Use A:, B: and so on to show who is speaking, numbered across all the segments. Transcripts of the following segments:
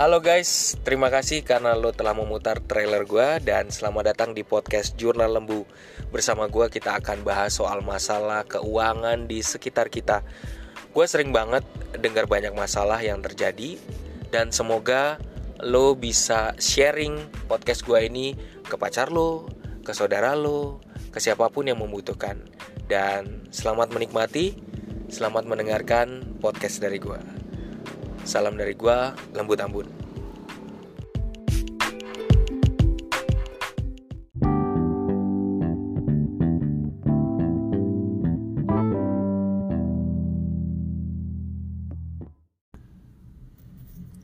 A: Halo guys, terima kasih karena lo telah memutar trailer gue dan selamat datang di podcast Jurnal Lembu. Bersama gue kita akan bahas soal masalah keuangan di sekitar kita. Gue sering banget dengar banyak masalah yang terjadi dan semoga lo bisa sharing podcast gue ini ke pacar lo, ke saudara lo, ke siapa pun yang membutuhkan. Dan selamat menikmati, selamat mendengarkan podcast dari gue. Salam dari gua, Lembut Ambun.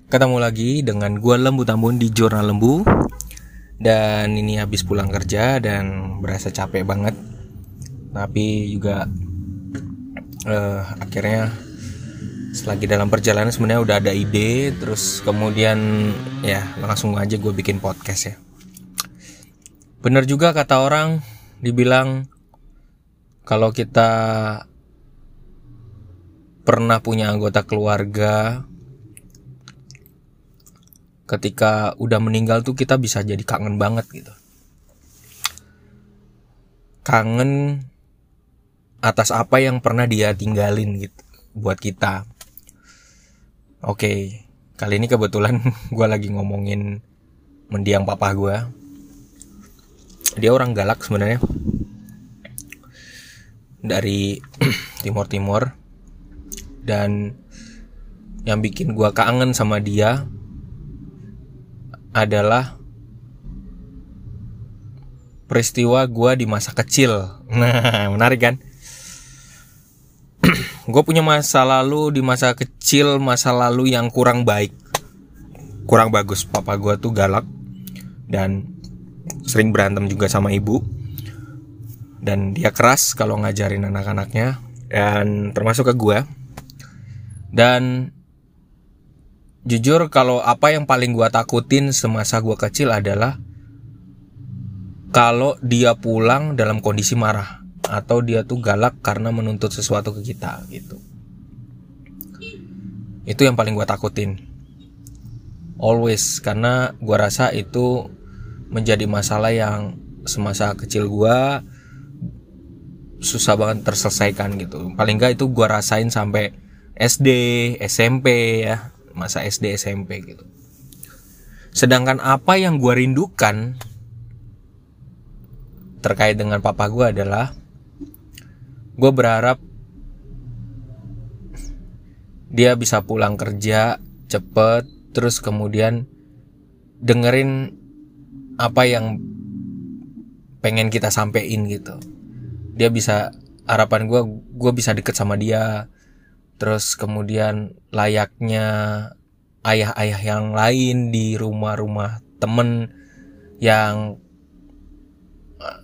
A: Ketemu lagi dengan gua Lembut Ambun di Jurnal Lembu Dan ini habis pulang kerja dan berasa capek banget Tapi juga uh, akhirnya selagi dalam perjalanan sebenarnya udah ada ide terus kemudian ya langsung aja gue bikin podcast ya. Bener juga kata orang dibilang kalau kita pernah punya anggota keluarga ketika udah meninggal tuh kita bisa jadi kangen banget gitu. Kangen atas apa yang pernah dia tinggalin gitu buat kita Oke, kali ini kebetulan gue lagi ngomongin mendiang papa gue. Dia orang galak sebenarnya. Dari Timur Timur. Dan yang bikin gue kangen sama dia adalah peristiwa gue di masa kecil. Nah, menarik kan? Gue punya masa lalu di masa kecil masa lalu yang kurang baik. Kurang bagus. Papa gue tuh galak dan sering berantem juga sama ibu. Dan dia keras kalau ngajarin anak-anaknya dan termasuk ke gue dan jujur kalau apa yang paling gue takutin semasa gue kecil adalah kalau dia pulang dalam kondisi marah atau dia tuh galak karena menuntut sesuatu ke kita gitu. Itu yang paling gue takutin. Always karena gue rasa itu menjadi masalah yang semasa kecil gue susah banget terselesaikan gitu. Paling gak itu gue rasain sampai SD SMP ya masa SD SMP gitu. Sedangkan apa yang gue rindukan terkait dengan papa gue adalah gue berharap dia bisa pulang kerja cepet terus kemudian dengerin apa yang pengen kita sampein gitu. Dia bisa harapan gue gue bisa deket sama dia. Terus kemudian layaknya ayah-ayah yang lain di rumah-rumah temen yang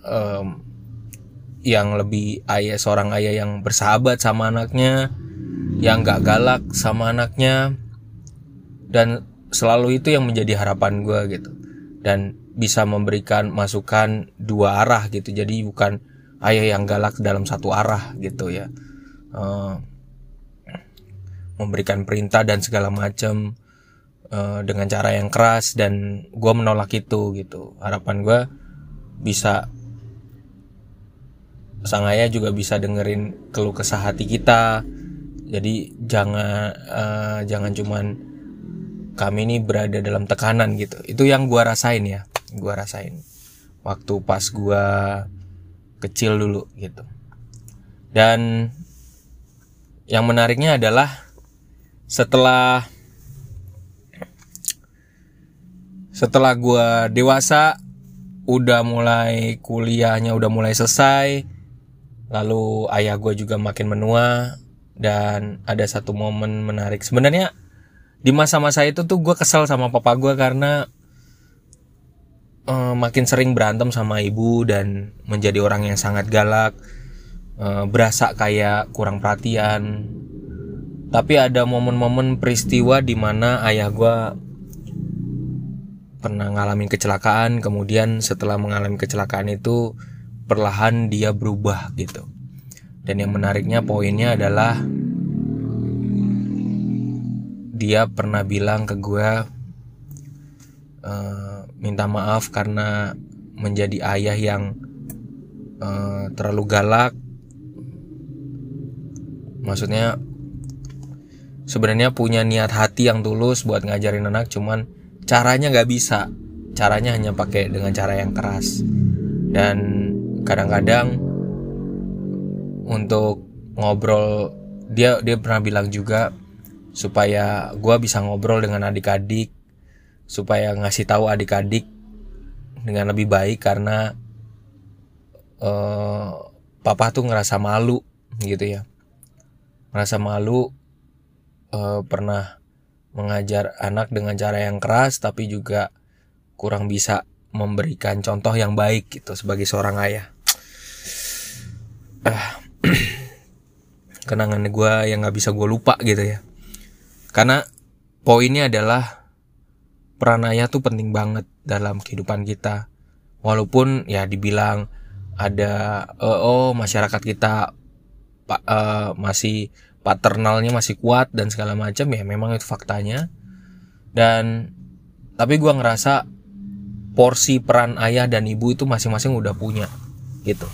A: um, yang lebih ayah seorang ayah yang bersahabat sama anaknya yang gak galak sama anaknya dan selalu itu yang menjadi harapan gue gitu. Dan bisa memberikan masukan dua arah gitu. Jadi bukan ayah yang galak dalam satu arah gitu ya. Uh, memberikan perintah dan segala macam uh, dengan cara yang keras dan gue menolak itu gitu. Harapan gue bisa sang ayah juga bisa dengerin keluh kesah hati kita. Jadi jangan uh, jangan cuman kami ini berada dalam tekanan gitu. Itu yang gua rasain ya gua rasain. Waktu pas gua kecil dulu gitu. Dan yang menariknya adalah setelah setelah gua dewasa udah mulai kuliahnya udah mulai selesai lalu ayah gue juga makin menua dan ada satu momen menarik. Sebenarnya di masa-masa itu tuh gue kesel sama papa gue karena uh, makin sering berantem sama ibu dan menjadi orang yang sangat galak uh, berasa kayak kurang perhatian. Tapi ada momen-momen peristiwa di mana ayah gue pernah ngalamin kecelakaan. Kemudian setelah mengalami kecelakaan itu perlahan dia berubah gitu. Dan yang menariknya poinnya adalah dia pernah bilang ke gue uh, minta maaf karena menjadi ayah yang uh, terlalu galak. Maksudnya sebenarnya punya niat hati yang tulus buat ngajarin anak cuman caranya nggak bisa. Caranya hanya pakai dengan cara yang keras. Dan kadang-kadang untuk ngobrol dia dia pernah bilang juga supaya gue bisa ngobrol dengan adik-adik supaya ngasih tahu adik-adik dengan lebih baik karena uh, papa tuh ngerasa malu gitu ya merasa malu uh, pernah mengajar anak dengan cara yang keras tapi juga kurang bisa memberikan contoh yang baik gitu sebagai seorang ayah. Uh, kenangan gue yang nggak bisa gue lupa gitu ya. Karena poinnya adalah peran ayah tuh penting banget dalam kehidupan kita. Walaupun ya dibilang ada uh, oh masyarakat kita uh, masih paternalnya masih kuat dan segala macam ya memang itu faktanya dan tapi gue ngerasa porsi peran ayah dan ibu itu masing-masing udah punya gitu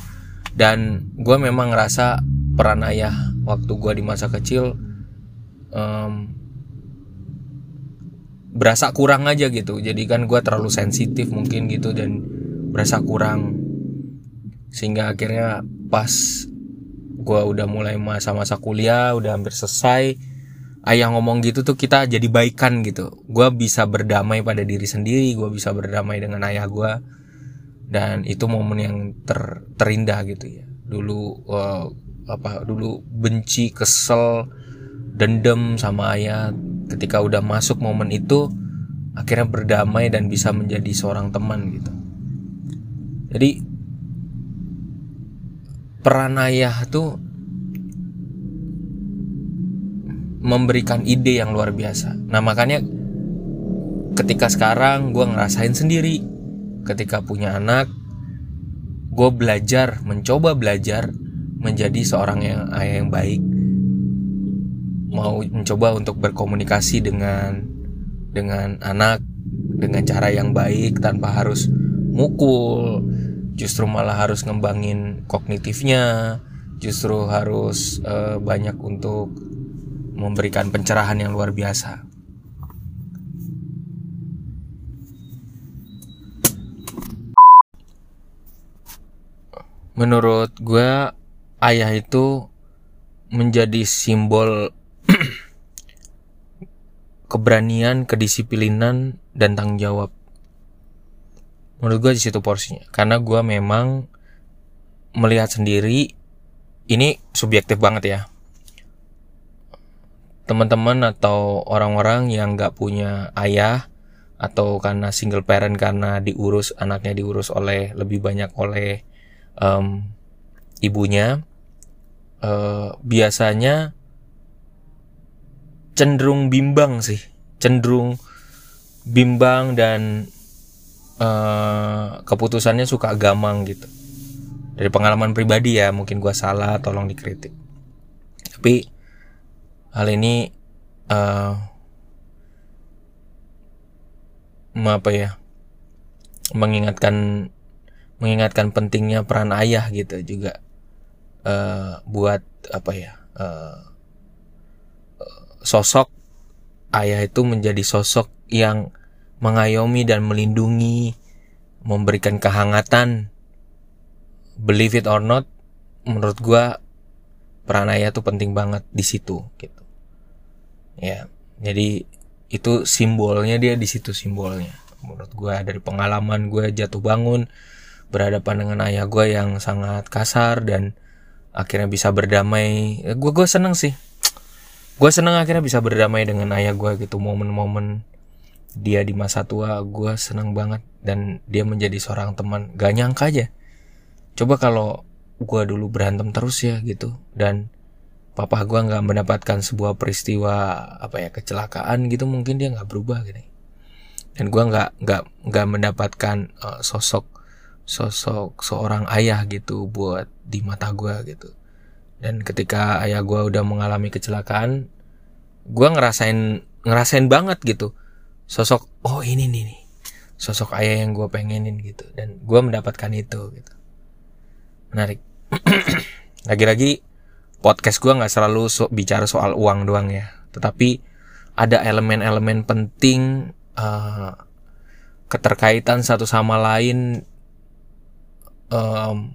A: dan gue memang ngerasa peran ayah waktu gue di masa kecil um, berasa kurang aja gitu. Jadi kan gue terlalu sensitif mungkin gitu dan berasa kurang. Sehingga akhirnya pas gue udah mulai masa-masa kuliah udah hampir selesai ayah ngomong gitu tuh kita jadi baikan gitu. Gue bisa berdamai pada diri sendiri gue bisa berdamai dengan ayah gue dan itu momen yang ter, terindah gitu ya. Dulu uh, apa dulu benci kesel dendam sama ayah. Ketika udah masuk momen itu akhirnya berdamai dan bisa menjadi seorang teman gitu. Jadi peran ayah tuh memberikan ide yang luar biasa. Nah makanya ketika sekarang gue ngerasain sendiri ketika punya anak gue belajar mencoba belajar menjadi seorang yang ayah yang baik. Mau mencoba untuk berkomunikasi dengan dengan anak dengan cara yang baik tanpa harus mukul justru malah harus ngembangin kognitifnya justru harus uh, banyak untuk memberikan pencerahan yang luar biasa menurut gue ayah itu menjadi simbol keberanian, kedisiplinan, dan tanggung jawab. Menurut gue di situ porsinya. Karena gue memang melihat sendiri ini subjektif banget ya. Teman-teman atau orang-orang yang nggak punya ayah atau karena single parent karena diurus anaknya diurus oleh lebih banyak oleh um, ibunya uh, biasanya cenderung bimbang sih. Cenderung bimbang dan uh, keputusannya suka gamang gitu. Dari pengalaman pribadi ya mungkin gue salah tolong dikritik. Tapi hal ini uh, apa ya mengingatkan mengingatkan pentingnya peran ayah gitu juga uh, buat apa ya uh, sosok ayah itu menjadi sosok yang mengayomi dan melindungi, memberikan kehangatan. Believe it or not, menurut gua peran ayah tuh penting banget di situ gitu. Ya, jadi itu simbolnya dia di situ simbolnya. Menurut gua dari pengalaman gue jatuh bangun berhadapan dengan ayah gue yang sangat kasar dan akhirnya bisa berdamai. Gue gue seneng sih. Gue seneng akhirnya bisa berdamai dengan ayah gue gitu momen-momen dia di masa tua gue senang banget dan dia menjadi seorang teman gak nyangka aja coba kalau gue dulu berantem terus ya gitu dan papa gue nggak mendapatkan sebuah peristiwa apa ya kecelakaan gitu mungkin dia nggak berubah gitu dan gue nggak nggak nggak mendapatkan uh, sosok sosok seorang ayah gitu buat di mata gue gitu. Dan ketika ayah gue udah mengalami kecelakaan gue ngerasain ngerasain banget gitu. Sosok oh ini nih nih. Sosok ayah yang gue pengenin gitu. Dan gue mendapatkan itu gitu. Menarik. Lagi-lagi podcast gue nggak selalu so bicara soal uang doang ya. Tetapi ada elemen-elemen penting uh, keterkaitan satu sama lain um,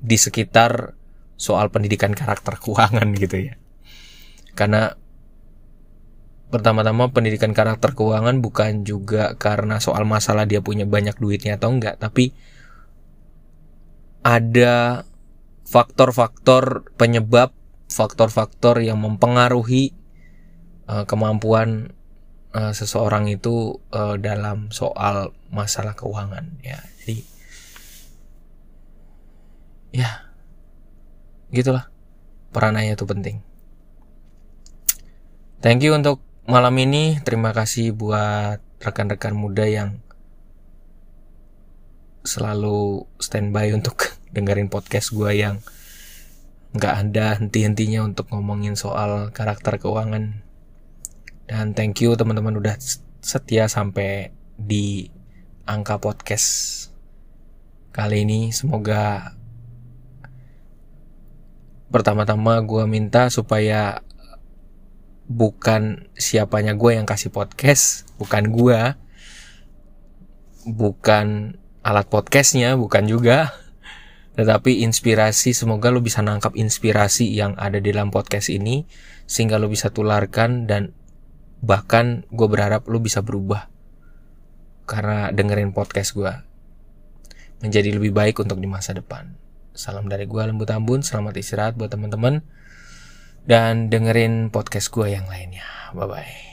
A: di sekitar soal pendidikan karakter keuangan gitu ya karena pertama-tama pendidikan karakter keuangan bukan juga karena soal masalah dia punya banyak duitnya atau enggak, tapi ada faktor-faktor penyebab, faktor-faktor yang mempengaruhi uh, kemampuan uh, seseorang itu uh, dalam soal masalah keuangan ya. Jadi ya gitulah. Peran ayah itu penting. Thank you untuk malam ini. Terima kasih buat rekan-rekan muda yang selalu standby untuk dengerin podcast gue yang nggak ada henti-hentinya untuk ngomongin soal karakter keuangan. Dan thank you teman-teman udah setia sampai di angka podcast kali ini. Semoga pertama-tama gue minta supaya bukan siapanya gue yang kasih podcast, bukan gue, bukan alat podcastnya, bukan juga, tetapi inspirasi. Semoga lo bisa nangkap inspirasi yang ada di dalam podcast ini, sehingga lo bisa tularkan dan bahkan gue berharap lo bisa berubah karena dengerin podcast gue menjadi lebih baik untuk di masa depan. Salam dari gue Lembut Ambun, selamat istirahat buat teman-teman dan dengerin podcast gue yang lainnya. Bye bye.